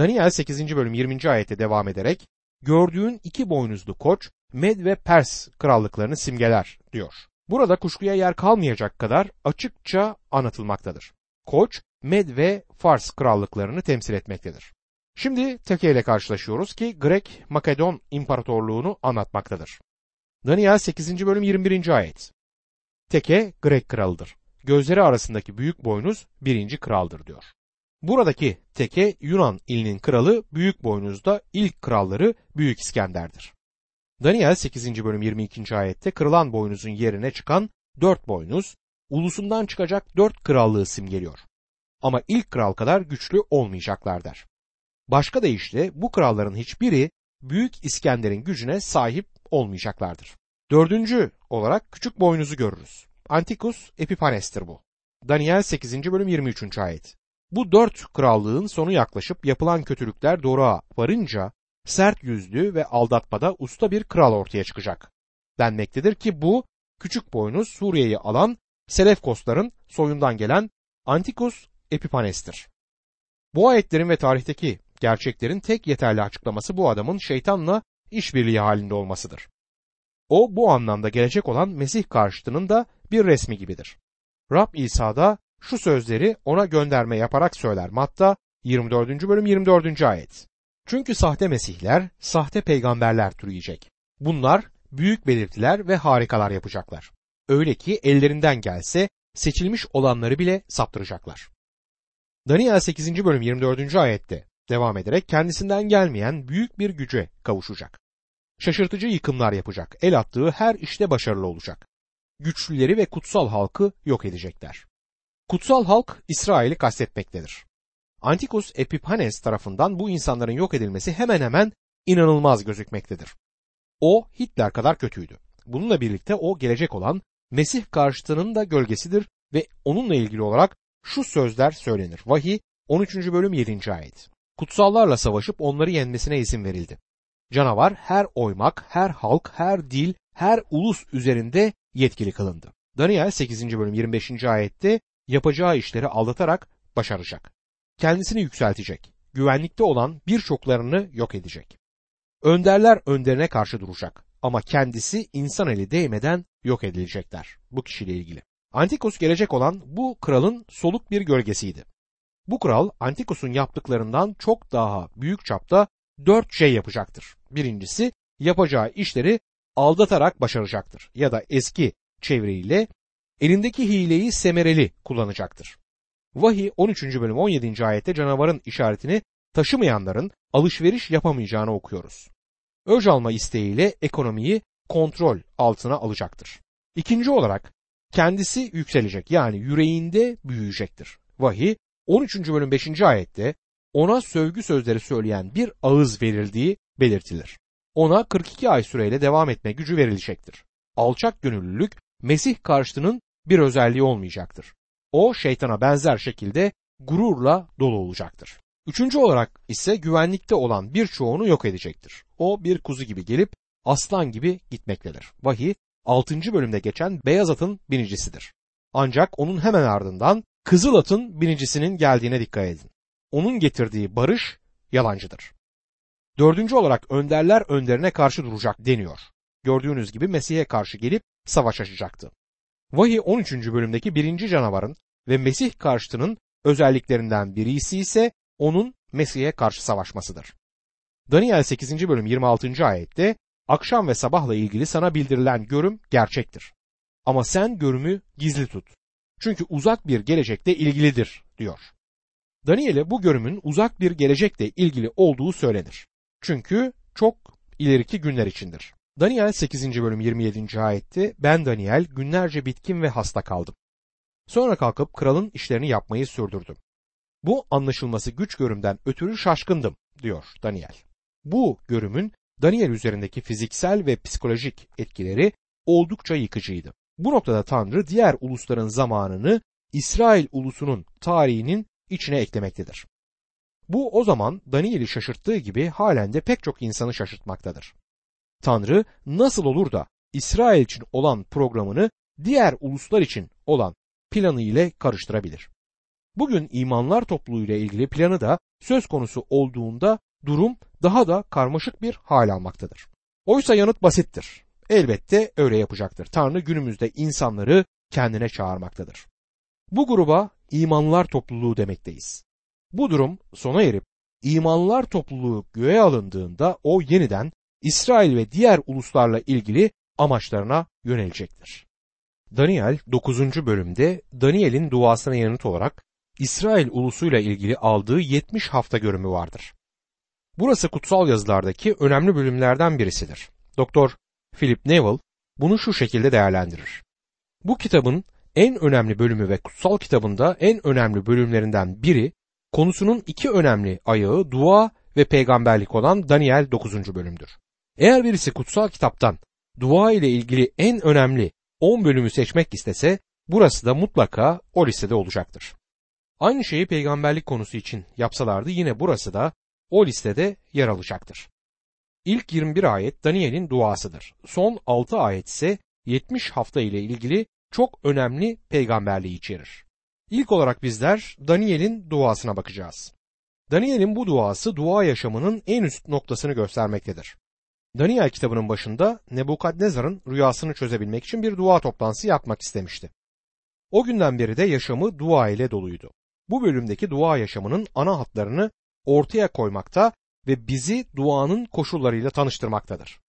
Daniel 8. bölüm 20. ayette devam ederek gördüğün iki boynuzlu koç Med ve Pers krallıklarını simgeler diyor. Burada kuşkuya yer kalmayacak kadar açıkça anlatılmaktadır. Koç Med ve Fars krallıklarını temsil etmektedir. Şimdi Teke ile karşılaşıyoruz ki Grek Makedon İmparatorluğunu anlatmaktadır. Daniel 8. bölüm 21. ayet. Teke Grek kralıdır. Gözleri arasındaki büyük boynuz birinci kraldır diyor. Buradaki Teke Yunan ilinin kralı büyük boynuzda ilk kralları Büyük İskender'dir. Daniel 8. bölüm 22. ayette kırılan boynuzun yerine çıkan dört boynuz, ulusundan çıkacak dört krallığı simgeliyor. Ama ilk kral kadar güçlü olmayacaklar der. Başka deyişle bu kralların hiçbiri Büyük İskender'in gücüne sahip olmayacaklardır. Dördüncü olarak küçük boynuzu görürüz. Antikus Epipanes'tir bu. Daniel 8. bölüm 23. ayet. Bu dört krallığın sonu yaklaşıp yapılan kötülükler doğruğa varınca sert yüzlü ve aldatmada usta bir kral ortaya çıkacak. Denmektedir ki bu küçük boynuz Suriye'yi alan Selefkosların soyundan gelen Antikus Epipanes'tir. Bu ayetlerin ve tarihteki gerçeklerin tek yeterli açıklaması bu adamın şeytanla işbirliği halinde olmasıdır. O bu anlamda gelecek olan Mesih karşıtının da bir resmi gibidir. Rab İsa da şu sözleri ona gönderme yaparak söyler. Matta 24. bölüm 24. ayet. Çünkü sahte mesihler, sahte peygamberler türüyecek. Bunlar büyük belirtiler ve harikalar yapacaklar. Öyle ki ellerinden gelse seçilmiş olanları bile saptıracaklar. Daniel 8. bölüm 24. ayette devam ederek kendisinden gelmeyen büyük bir güce kavuşacak. Şaşırtıcı yıkımlar yapacak. El attığı her işte başarılı olacak. Güçlüleri ve kutsal halkı yok edecekler. Kutsal halk İsrail'i kastetmektedir. Antikus Epiphanes tarafından bu insanların yok edilmesi hemen hemen inanılmaz gözükmektedir. O Hitler kadar kötüydü. Bununla birlikte o gelecek olan Mesih karşıtının da gölgesidir ve onunla ilgili olarak şu sözler söylenir. Vahiy 13. bölüm 7. ayet. Kutsallarla savaşıp onları yenmesine izin verildi. Canavar her oymak, her halk, her dil, her ulus üzerinde yetkili kılındı. Daniel 8. bölüm 25. ayette yapacağı işleri aldatarak başaracak. Kendisini yükseltecek. Güvenlikte olan birçoklarını yok edecek. Önderler önderine karşı duracak ama kendisi insan eli değmeden yok edilecekler bu kişiyle ilgili. Antikos gelecek olan bu kralın soluk bir gölgesiydi. Bu kral Antikus'un yaptıklarından çok daha büyük çapta dört şey yapacaktır. Birincisi yapacağı işleri aldatarak başaracaktır ya da eski çevreyle elindeki hileyi semereli kullanacaktır. Vahiy 13. bölüm 17. ayette canavarın işaretini taşımayanların alışveriş yapamayacağını okuyoruz. Öc alma isteğiyle ekonomiyi kontrol altına alacaktır. İkinci olarak kendisi yükselecek yani yüreğinde büyüyecektir. Vahiy 13. bölüm 5. ayette ona sövgü sözleri söyleyen bir ağız verildiği belirtilir. Ona 42 ay süreyle devam etme gücü verilecektir. Alçak gönüllülük Mesih karşıtının bir özelliği olmayacaktır. O şeytana benzer şekilde gururla dolu olacaktır. Üçüncü olarak ise güvenlikte olan birçoğunu yok edecektir. O bir kuzu gibi gelip aslan gibi gitmektedir. Vahiy 6. bölümde geçen beyaz atın binicisidir. Ancak onun hemen ardından kızıl atın binicisinin geldiğine dikkat edin. Onun getirdiği barış yalancıdır. Dördüncü olarak önderler önderine karşı duracak deniyor. Gördüğünüz gibi Mesih'e karşı gelip savaş açacaktı. Vahiy 13. bölümdeki birinci canavarın ve Mesih karşıtının özelliklerinden birisi ise onun Mesih'e karşı savaşmasıdır. Daniel 8. bölüm 26. ayette akşam ve sabahla ilgili sana bildirilen görüm gerçektir. Ama sen görümü gizli tut. Çünkü uzak bir gelecekte ilgilidir diyor. Daniel'e bu görümün uzak bir gelecekle ilgili olduğu söylenir. Çünkü çok ileriki günler içindir. Daniel 8. bölüm 27. ayette ben Daniel günlerce bitkin ve hasta kaldım. Sonra kalkıp kralın işlerini yapmayı sürdürdüm. Bu anlaşılması güç görümden ötürü şaşkındım diyor Daniel. Bu görümün Daniel üzerindeki fiziksel ve psikolojik etkileri oldukça yıkıcıydı. Bu noktada Tanrı diğer ulusların zamanını İsrail ulusunun tarihinin içine eklemektedir. Bu o zaman Daniel'i şaşırttığı gibi halen de pek çok insanı şaşırtmaktadır. Tanrı nasıl olur da İsrail için olan programını diğer uluslar için olan planı ile karıştırabilir. Bugün imanlar topluluğu ile ilgili planı da söz konusu olduğunda durum daha da karmaşık bir hal almaktadır. Oysa yanıt basittir. Elbette öyle yapacaktır. Tanrı günümüzde insanları kendine çağırmaktadır. Bu gruba imanlar topluluğu demekteyiz. Bu durum sona erip imanlar topluluğu göğe alındığında o yeniden İsrail ve diğer uluslarla ilgili amaçlarına yönelecektir. Daniel 9. bölümde Daniel'in duasına yanıt olarak İsrail ulusuyla ilgili aldığı 70 hafta görümü vardır. Burası kutsal yazılardaki önemli bölümlerden birisidir. Doktor Philip Neville bunu şu şekilde değerlendirir. Bu kitabın en önemli bölümü ve kutsal kitabında en önemli bölümlerinden biri konusunun iki önemli ayağı dua ve peygamberlik olan Daniel 9. bölümdür. Eğer birisi kutsal kitaptan dua ile ilgili en önemli 10 bölümü seçmek istese burası da mutlaka o listede olacaktır. Aynı şeyi peygamberlik konusu için yapsalardı yine burası da o listede yer alacaktır. İlk 21 ayet Daniel'in duasıdır. Son 6 ayet ise 70 hafta ile ilgili çok önemli peygamberliği içerir. İlk olarak bizler Daniel'in duasına bakacağız. Daniel'in bu duası dua yaşamının en üst noktasını göstermektedir. Daniel kitabının başında Nebukadnezar'ın rüyasını çözebilmek için bir dua toplantısı yapmak istemişti. O günden beri de yaşamı dua ile doluydu. Bu bölümdeki dua yaşamının ana hatlarını ortaya koymakta ve bizi duanın koşullarıyla tanıştırmaktadır.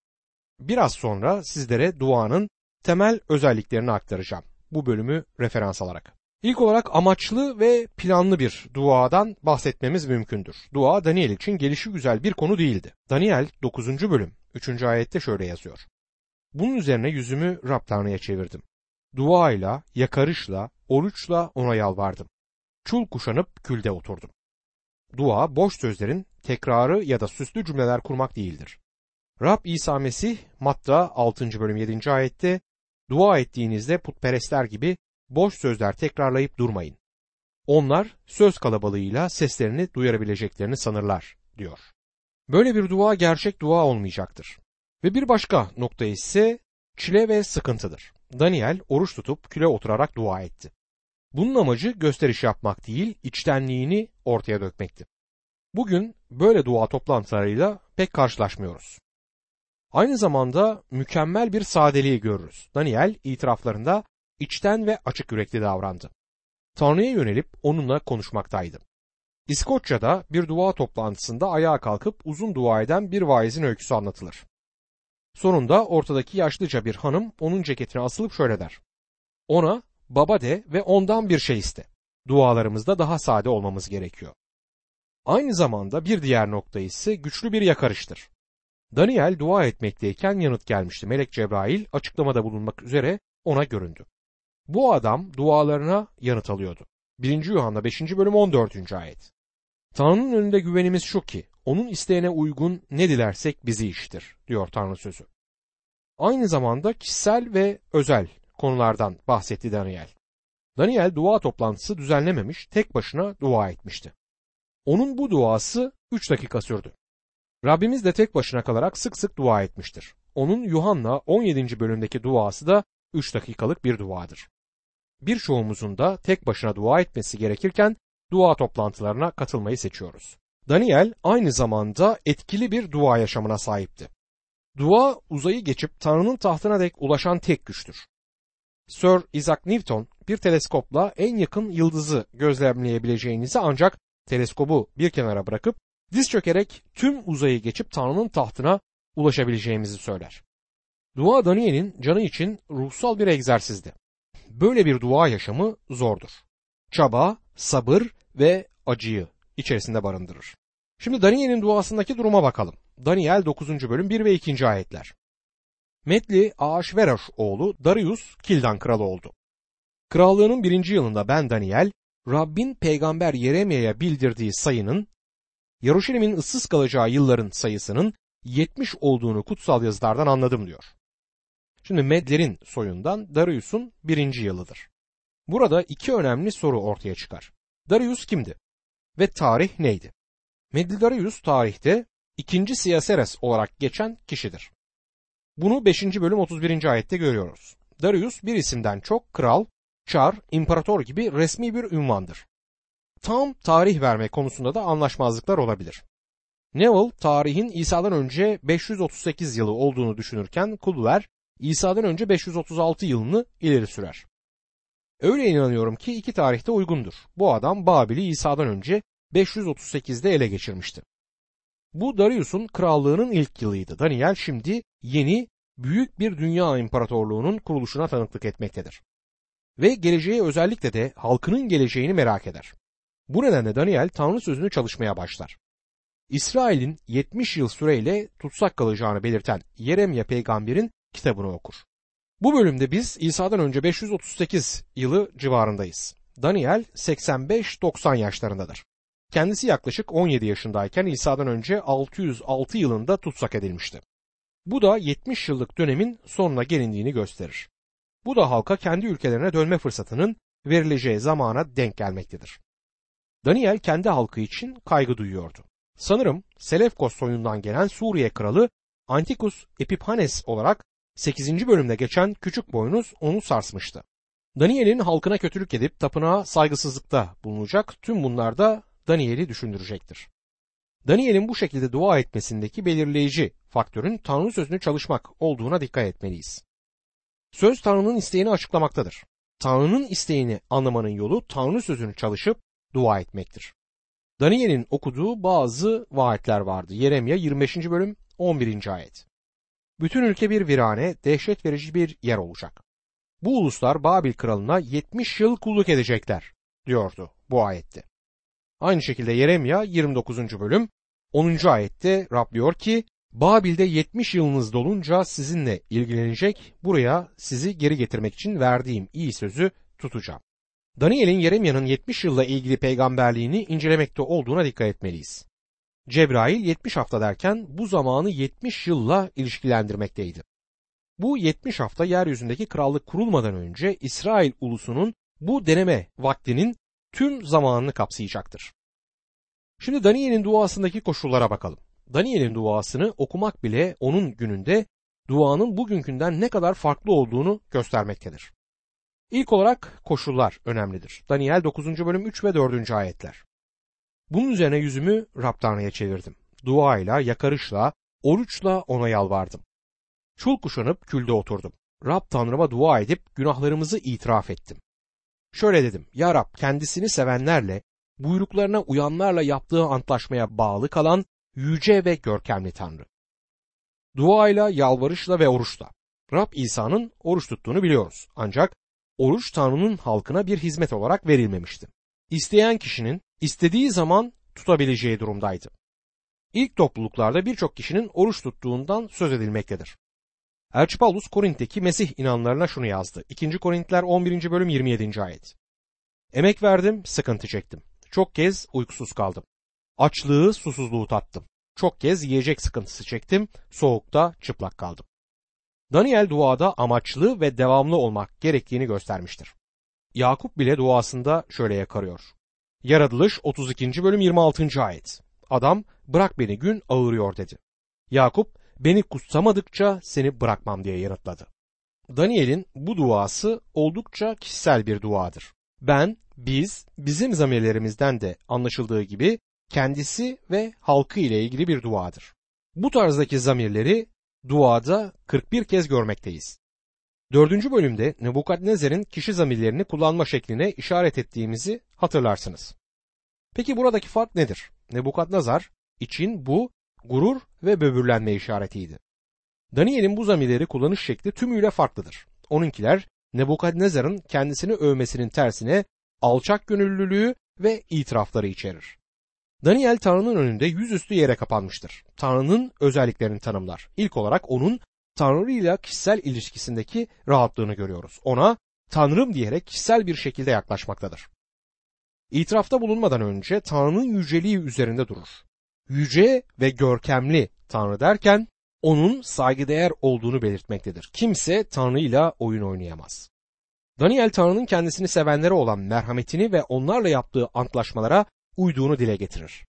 Biraz sonra sizlere duanın temel özelliklerini aktaracağım. Bu bölümü referans alarak. İlk olarak amaçlı ve planlı bir duadan bahsetmemiz mümkündür. Dua Daniel için gelişi güzel bir konu değildi. Daniel 9. bölüm 3. ayette şöyle yazıyor. Bunun üzerine yüzümü Rab Tanrı'ya çevirdim. Duayla, yakarışla, oruçla ona yalvardım. Çul kuşanıp külde oturdum. Dua boş sözlerin tekrarı ya da süslü cümleler kurmak değildir. Rab İsa Mesih Matta 6. bölüm 7. ayette dua ettiğinizde putperestler gibi boş sözler tekrarlayıp durmayın. Onlar söz kalabalığıyla seslerini duyarabileceklerini sanırlar diyor. Böyle bir dua gerçek dua olmayacaktır. Ve bir başka nokta ise çile ve sıkıntıdır. Daniel oruç tutup küle oturarak dua etti. Bunun amacı gösteriş yapmak değil, içtenliğini ortaya dökmekti. Bugün böyle dua toplantılarıyla pek karşılaşmıyoruz. Aynı zamanda mükemmel bir sadeliği görürüz. Daniel itiraflarında içten ve açık yürekli davrandı. Tanrı'ya yönelip onunla konuşmaktaydı. İskoçya'da bir dua toplantısında ayağa kalkıp uzun dua eden bir vaizin öyküsü anlatılır. Sonunda ortadaki yaşlıca bir hanım onun ceketine asılıp şöyle der. Ona baba de ve ondan bir şey iste. Dualarımızda daha sade olmamız gerekiyor. Aynı zamanda bir diğer nokta ise güçlü bir yakarıştır. Daniel dua etmekteyken yanıt gelmişti. Melek Cebrail açıklamada bulunmak üzere ona göründü. Bu adam dualarına yanıt alıyordu. 1. Yuhanna 5. bölüm 14. ayet. Tanrı'nın önünde güvenimiz şu ki, onun isteğine uygun ne dilersek bizi iştir, diyor Tanrı sözü. Aynı zamanda kişisel ve özel konulardan bahsetti Daniel. Daniel dua toplantısı düzenlememiş, tek başına dua etmişti. Onun bu duası 3 dakika sürdü. Rabbimiz de tek başına kalarak sık sık dua etmiştir. Onun Yuhanna 17. bölümdeki duası da 3 dakikalık bir duadır. Birçoğumuzun da tek başına dua etmesi gerekirken dua toplantılarına katılmayı seçiyoruz. Daniel aynı zamanda etkili bir dua yaşamına sahipti. Dua uzayı geçip Tanrı'nın tahtına dek ulaşan tek güçtür. Sir Isaac Newton bir teleskopla en yakın yıldızı gözlemleyebileceğinizi ancak teleskobu bir kenara bırakıp diz çökerek tüm uzayı geçip Tanrı'nın tahtına ulaşabileceğimizi söyler. Dua Daniel'in canı için ruhsal bir egzersizdi. Böyle bir dua yaşamı zordur. Çaba, sabır ve acıyı içerisinde barındırır. Şimdi Daniel'in duasındaki duruma bakalım. Daniel 9. bölüm 1 ve 2. ayetler. Metli Ahasveroş oğlu Darius Kildan kralı oldu. Krallığının birinci yılında ben Daniel, Rabbin peygamber Yeremya'ya bildirdiği sayının, Yaruşilim'in ıssız kalacağı yılların sayısının 70 olduğunu kutsal yazılardan anladım diyor. Şimdi Medler'in soyundan Darius'un birinci yılıdır. Burada iki önemli soru ortaya çıkar. Darius kimdi? Ve tarih neydi? Medli Darius tarihte ikinci Siyaseres olarak geçen kişidir. Bunu 5. bölüm 31. ayette görüyoruz. Darius bir isimden çok kral, çar, imparator gibi resmi bir ünvandır. Tam tarih verme konusunda da anlaşmazlıklar olabilir. Neville tarihin İsa'dan önce 538 yılı olduğunu düşünürken Kulver İsa'dan önce 536 yılını ileri sürer. Öyle inanıyorum ki iki tarihte uygundur. Bu adam Babil'i İsa'dan önce 538'de ele geçirmişti. Bu Darius'un krallığının ilk yılıydı. Daniel şimdi yeni büyük bir dünya imparatorluğunun kuruluşuna tanıklık etmektedir. Ve geleceğe özellikle de halkının geleceğini merak eder. Bu nedenle Daniel Tanrı sözünü çalışmaya başlar. İsrail'in 70 yıl süreyle tutsak kalacağını belirten Yeremya peygamberin kitabını okur. Bu bölümde biz İsa'dan önce 538 yılı civarındayız. Daniel 85-90 yaşlarındadır. Kendisi yaklaşık 17 yaşındayken İsa'dan önce 606 yılında tutsak edilmişti. Bu da 70 yıllık dönemin sonuna gelindiğini gösterir. Bu da halka kendi ülkelerine dönme fırsatının verileceği zamana denk gelmektedir. Daniel kendi halkı için kaygı duyuyordu. Sanırım Selefkos soyundan gelen Suriye kralı Antikus Epiphanes olarak 8. bölümde geçen küçük boynuz onu sarsmıştı. Daniel'in halkına kötülük edip tapınağa saygısızlıkta bulunacak tüm bunlar da Daniel'i düşündürecektir. Daniel'in bu şekilde dua etmesindeki belirleyici faktörün Tanrı sözünü çalışmak olduğuna dikkat etmeliyiz. Söz Tanrı'nın isteğini açıklamaktadır. Tanrı'nın isteğini anlamanın yolu Tanrı sözünü çalışıp dua etmektir. Daniel'in okuduğu bazı vaatler vardı. Yeremya 25. bölüm 11. ayet. Bütün ülke bir virane, dehşet verici bir yer olacak. Bu uluslar Babil kralına 70 yıl kulluk edecekler diyordu bu ayette. Aynı şekilde Yeremya 29. bölüm 10. ayette Rab diyor ki Babil'de 70 yılınız dolunca sizinle ilgilenecek buraya sizi geri getirmek için verdiğim iyi sözü tutacağım. Daniel'in Yeremya'nın 70 yılla ilgili peygamberliğini incelemekte olduğuna dikkat etmeliyiz. Cebrail 70 hafta derken bu zamanı 70 yılla ilişkilendirmekteydi. Bu 70 hafta yeryüzündeki krallık kurulmadan önce İsrail ulusunun bu deneme vaktinin tüm zamanını kapsayacaktır. Şimdi Daniel'in duasındaki koşullara bakalım. Daniel'in duasını okumak bile onun gününde duanın bugünkünden ne kadar farklı olduğunu göstermektedir. İlk olarak koşullar önemlidir. Daniel 9. bölüm 3 ve 4. ayetler. Bunun üzerine yüzümü Rab Tanrı'ya çevirdim. Duayla, yakarışla, oruçla ona yalvardım. Çul kuşanıp külde oturdum. Rab Tanrı'ma dua edip günahlarımızı itiraf ettim. Şöyle dedim, Ya Rab kendisini sevenlerle, buyruklarına uyanlarla yaptığı antlaşmaya bağlı kalan yüce ve görkemli Tanrı. Duayla, yalvarışla ve oruçla. Rab İsa'nın oruç tuttuğunu biliyoruz. Ancak oruç Tanrı'nın halkına bir hizmet olarak verilmemişti. İsteyen kişinin istediği zaman tutabileceği durumdaydı. İlk topluluklarda birçok kişinin oruç tuttuğundan söz edilmektedir. Elçi Paulus Korint'teki Mesih inanlarına şunu yazdı. 2. Korintler 11. bölüm 27. ayet. Emek verdim, sıkıntı çektim. Çok kez uykusuz kaldım. Açlığı, susuzluğu tattım. Çok kez yiyecek sıkıntısı çektim, soğukta çıplak kaldım. Daniel duada amaçlı ve devamlı olmak gerektiğini göstermiştir. Yakup bile duasında şöyle yakarıyor. Yaratılış 32. bölüm 26. ayet. Adam bırak beni gün ağırıyor dedi. Yakup beni kutsamadıkça seni bırakmam diye yanıtladı. Daniel'in bu duası oldukça kişisel bir duadır. Ben, biz, bizim zamirlerimizden de anlaşıldığı gibi kendisi ve halkı ile ilgili bir duadır. Bu tarzdaki zamirleri duada 41 kez görmekteyiz. Dördüncü bölümde Nebukadnezar'ın kişi zamirlerini kullanma şekline işaret ettiğimizi hatırlarsınız. Peki buradaki fark nedir? Nebukadnezar için bu gurur ve böbürlenme işaretiydi. Daniel'in bu zamirleri kullanış şekli tümüyle farklıdır. Onunkiler Nebukadnezar'ın kendisini övmesinin tersine alçak gönüllülüğü ve itirafları içerir. Daniel Tanrı'nın önünde yüzüstü yere kapanmıştır. Tanrı'nın özelliklerini tanımlar. İlk olarak onun Tanrı ile kişisel ilişkisindeki rahatlığını görüyoruz. Ona Tanrım diyerek kişisel bir şekilde yaklaşmaktadır. İtirafta bulunmadan önce Tanrı'nın yüceliği üzerinde durur. Yüce ve görkemli Tanrı derken onun saygıdeğer olduğunu belirtmektedir. Kimse Tanrı ile oyun oynayamaz. Daniel Tanrı'nın kendisini sevenlere olan merhametini ve onlarla yaptığı antlaşmalara uyduğunu dile getirir.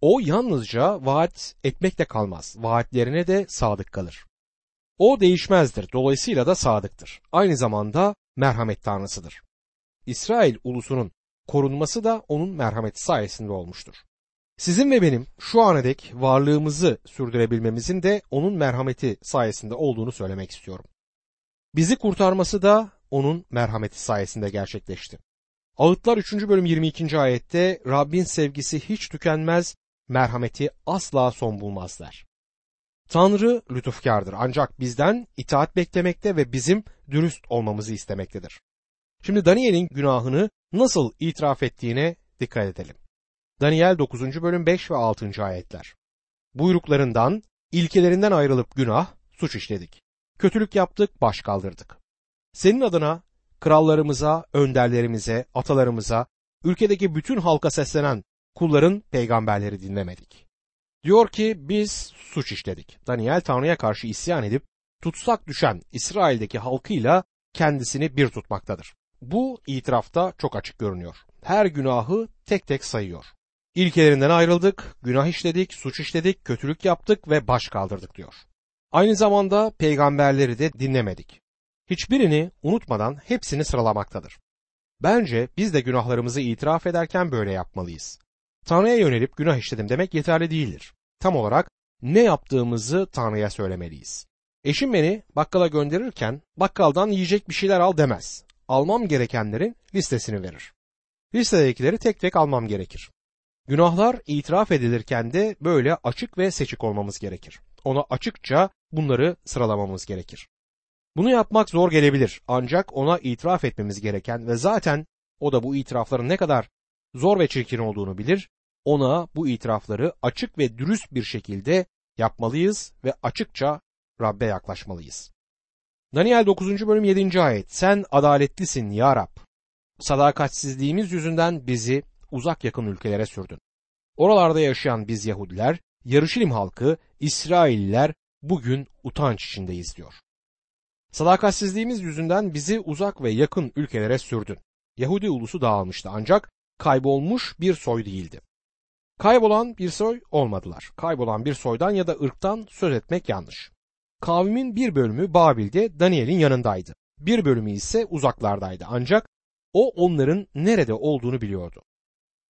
O yalnızca vaat etmekle kalmaz, vaatlerine de sadık kalır. O değişmezdir, dolayısıyla da sadıktır. Aynı zamanda merhamet tanrısıdır. İsrail ulusunun korunması da onun merhameti sayesinde olmuştur. Sizin ve benim şu ana dek varlığımızı sürdürebilmemizin de onun merhameti sayesinde olduğunu söylemek istiyorum. Bizi kurtarması da onun merhameti sayesinde gerçekleşti. Ağıtlar 3. bölüm 22. ayette Rabbin sevgisi hiç tükenmez, merhameti asla son bulmaz der. Tanrı lütufkardır ancak bizden itaat beklemekte ve bizim dürüst olmamızı istemektedir. Şimdi Daniel'in günahını nasıl itiraf ettiğine dikkat edelim. Daniel 9. bölüm 5 ve 6. ayetler. Buyruklarından, ilkelerinden ayrılıp günah, suç işledik. Kötülük yaptık, baş kaldırdık. Senin adına krallarımıza, önderlerimize, atalarımıza, ülkedeki bütün halka seslenen kulların peygamberleri dinlemedik. Diyor ki biz suç işledik. Daniel Tanrı'ya karşı isyan edip tutsak düşen İsrail'deki halkıyla kendisini bir tutmaktadır. Bu itirafta çok açık görünüyor. Her günahı tek tek sayıyor. İlkelerinden ayrıldık, günah işledik, suç işledik, kötülük yaptık ve baş kaldırdık diyor. Aynı zamanda peygamberleri de dinlemedik. Hiçbirini unutmadan hepsini sıralamaktadır. Bence biz de günahlarımızı itiraf ederken böyle yapmalıyız. Tanrı'ya yönelip günah işledim demek yeterli değildir. Tam olarak ne yaptığımızı Tanrı'ya söylemeliyiz. Eşim beni bakkala gönderirken bakkaldan yiyecek bir şeyler al demez. Almam gerekenlerin listesini verir. Listedekileri tek tek almam gerekir. Günahlar itiraf edilirken de böyle açık ve seçik olmamız gerekir. Ona açıkça bunları sıralamamız gerekir. Bunu yapmak zor gelebilir ancak ona itiraf etmemiz gereken ve zaten o da bu itirafların ne kadar zor ve çirkin olduğunu bilir. Ona bu itirafları açık ve dürüst bir şekilde yapmalıyız ve açıkça Rab'be yaklaşmalıyız. Daniel 9. bölüm 7. ayet Sen adaletlisin ya Rab. Sadakatsizliğimiz yüzünden bizi uzak yakın ülkelere sürdün. Oralarda yaşayan biz Yahudiler, Yarışilim halkı, İsrailliler bugün utanç içindeyiz diyor. Sadakatsizliğimiz yüzünden bizi uzak ve yakın ülkelere sürdün. Yahudi ulusu dağılmıştı ancak kaybolmuş bir soy değildi. Kaybolan bir soy olmadılar. Kaybolan bir soydan ya da ırktan söz etmek yanlış. Kavmin bir bölümü Babil'de Daniel'in yanındaydı. Bir bölümü ise uzaklardaydı ancak o onların nerede olduğunu biliyordu.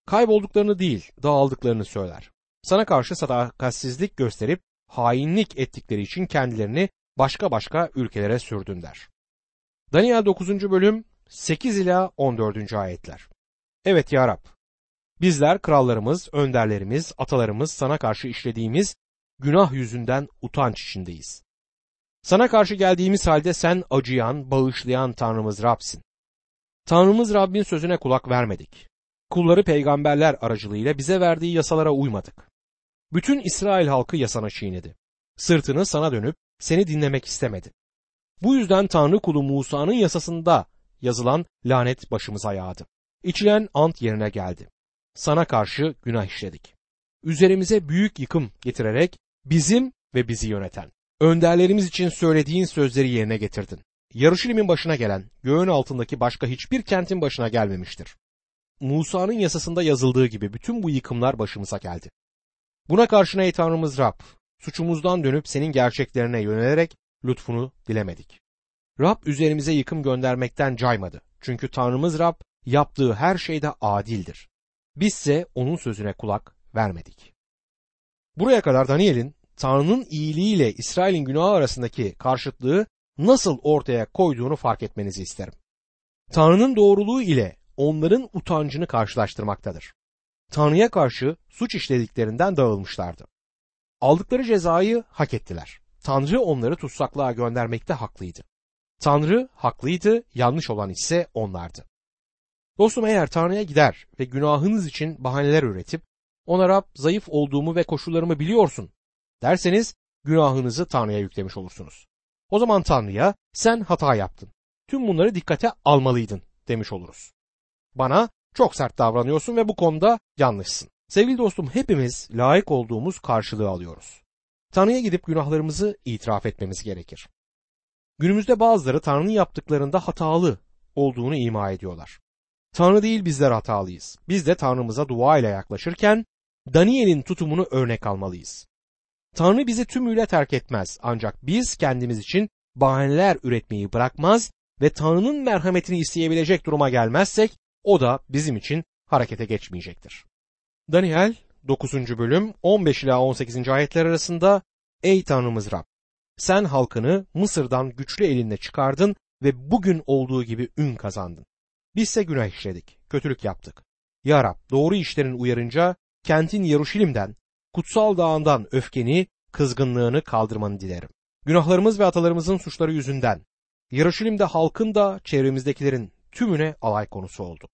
Kaybolduklarını değil, dağıldıklarını söyler. Sana karşı sadakatsizlik gösterip hainlik ettikleri için kendilerini başka başka ülkelere sürdün der. Daniel 9. bölüm 8 ila 14. ayetler. Evet ya Rab, bizler krallarımız, önderlerimiz, atalarımız sana karşı işlediğimiz günah yüzünden utanç içindeyiz. Sana karşı geldiğimiz halde sen acıyan, bağışlayan Tanrımız Rab'sin. Tanrımız Rabbin sözüne kulak vermedik. Kulları peygamberler aracılığıyla bize verdiği yasalara uymadık. Bütün İsrail halkı yasana çiğnedi. Sırtını sana dönüp seni dinlemek istemedi. Bu yüzden Tanrı kulu Musa'nın yasasında yazılan lanet başımıza yağdı. İçilen ant yerine geldi. Sana karşı günah işledik. Üzerimize büyük yıkım getirerek bizim ve bizi yöneten, önderlerimiz için söylediğin sözleri yerine getirdin. Yarışilimin başına gelen, göğün altındaki başka hiçbir kentin başına gelmemiştir. Musa'nın yasasında yazıldığı gibi bütün bu yıkımlar başımıza geldi. Buna karşına ey Tanrımız Rab, suçumuzdan dönüp senin gerçeklerine yönelerek lütfunu dilemedik. Rab üzerimize yıkım göndermekten caymadı. Çünkü Tanrımız Rab yaptığı her şeyde adildir. Bizse onun sözüne kulak vermedik. Buraya kadar Daniel'in Tanrı'nın iyiliğiyle İsrail'in günahı arasındaki karşıtlığı nasıl ortaya koyduğunu fark etmenizi isterim. Tanrı'nın doğruluğu ile onların utancını karşılaştırmaktadır. Tanrı'ya karşı suç işlediklerinden dağılmışlardı. Aldıkları cezayı hak ettiler. Tanrı onları tutsaklığa göndermekte haklıydı. Tanrı haklıydı, yanlış olan ise onlardı. Dostum eğer Tanrı'ya gider ve günahınız için bahaneler üretip ona Rab zayıf olduğumu ve koşullarımı biliyorsun derseniz günahınızı Tanrı'ya yüklemiş olursunuz. O zaman Tanrı'ya sen hata yaptın. Tüm bunları dikkate almalıydın demiş oluruz. Bana çok sert davranıyorsun ve bu konuda yanlışsın. Sevgili dostum hepimiz layık olduğumuz karşılığı alıyoruz. Tanrı'ya gidip günahlarımızı itiraf etmemiz gerekir. Günümüzde bazıları Tanrı'nın yaptıklarında hatalı olduğunu ima ediyorlar. Tanrı değil bizler hatalıyız. Biz de Tanrımıza dua ile yaklaşırken Daniel'in tutumunu örnek almalıyız. Tanrı bizi tümüyle terk etmez ancak biz kendimiz için bahaneler üretmeyi bırakmaz ve Tanrı'nın merhametini isteyebilecek duruma gelmezsek o da bizim için harekete geçmeyecektir. Daniel 9. bölüm 15 ila 18. ayetler arasında Ey Tanrımız Rab sen halkını Mısır'dan güçlü elinle çıkardın ve bugün olduğu gibi ün kazandın. Bizse günah işledik, kötülük yaptık. Ya Rab doğru işlerin uyarınca kentin Yeruşalim'den, kutsal dağından öfkeni, kızgınlığını kaldırmanı dilerim. Günahlarımız ve atalarımızın suçları yüzünden Yeruşalim'de halkın da çevremizdekilerin tümüne alay konusu oldu.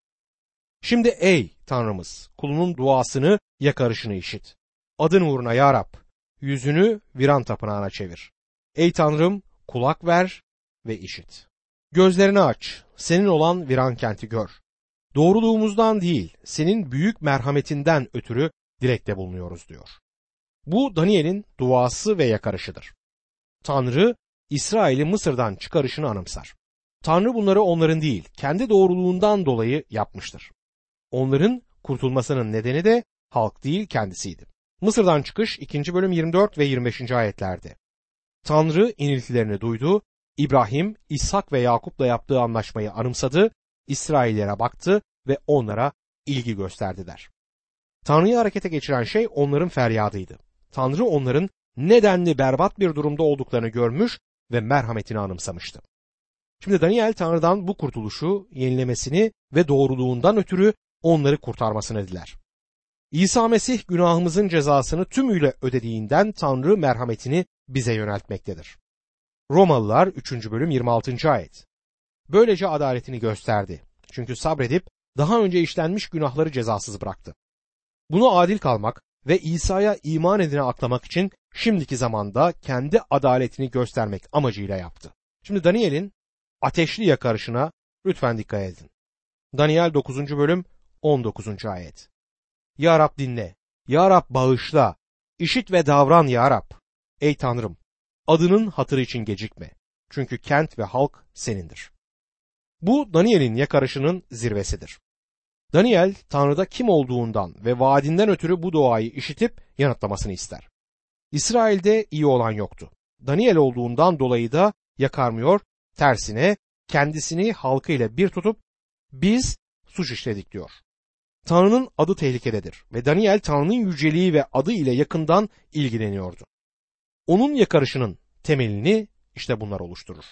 Şimdi ey Tanrımız kulunun duasını yakarışını işit. Adın uğruna ya Rab yüzünü viran tapınağına çevir. Ey Tanrım kulak ver ve işit. Gözlerini aç, senin olan viran kenti gör. Doğruluğumuzdan değil, senin büyük merhametinden ötürü dilekte bulunuyoruz diyor. Bu Daniel'in duası ve yakarışıdır. Tanrı İsrail'i Mısır'dan çıkarışını anımsar. Tanrı bunları onların değil, kendi doğruluğundan dolayı yapmıştır. Onların kurtulmasının nedeni de halk değil kendisiydi. Mısır'dan çıkış 2. bölüm 24 ve 25. ayetlerde. Tanrı iniltilerini duydu, İbrahim, İshak ve Yakup'la yaptığı anlaşmayı anımsadı, İsraillere baktı ve onlara ilgi gösterdiler. Tanrı'yı harekete geçiren şey onların feryadıydı. Tanrı onların nedenli berbat bir durumda olduklarını görmüş ve merhametini anımsamıştı. Şimdi Daniel Tanrı'dan bu kurtuluşu, yenilemesini ve doğruluğundan ötürü onları kurtarmasını diler. İsa Mesih günahımızın cezasını tümüyle ödediğinden Tanrı merhametini bize yöneltmektedir. Romalılar 3. bölüm 26. ayet. Böylece adaletini gösterdi. Çünkü sabredip daha önce işlenmiş günahları cezasız bıraktı. Bunu adil kalmak ve İsa'ya iman edine aklamak için şimdiki zamanda kendi adaletini göstermek amacıyla yaptı. Şimdi Daniel'in ateşli yakarışına lütfen dikkat edin. Daniel 9. bölüm 19. ayet. Ya Rab dinle, Ya Rab bağışla, işit ve davran Ya Rab. Ey Tanrım, adının hatırı için gecikme. Çünkü kent ve halk senindir. Bu Daniel'in yakarışının zirvesidir. Daniel Tanrı'da kim olduğundan ve vaadinden ötürü bu duayı işitip yanıtlamasını ister. İsrail'de iyi olan yoktu. Daniel olduğundan dolayı da yakarmıyor, tersine kendisini halkıyla bir tutup biz suç işledik diyor. Tanrı'nın adı tehlikededir ve Daniel Tanrı'nın yüceliği ve adı ile yakından ilgileniyordu. Onun yakarışının temelini işte bunlar oluşturur.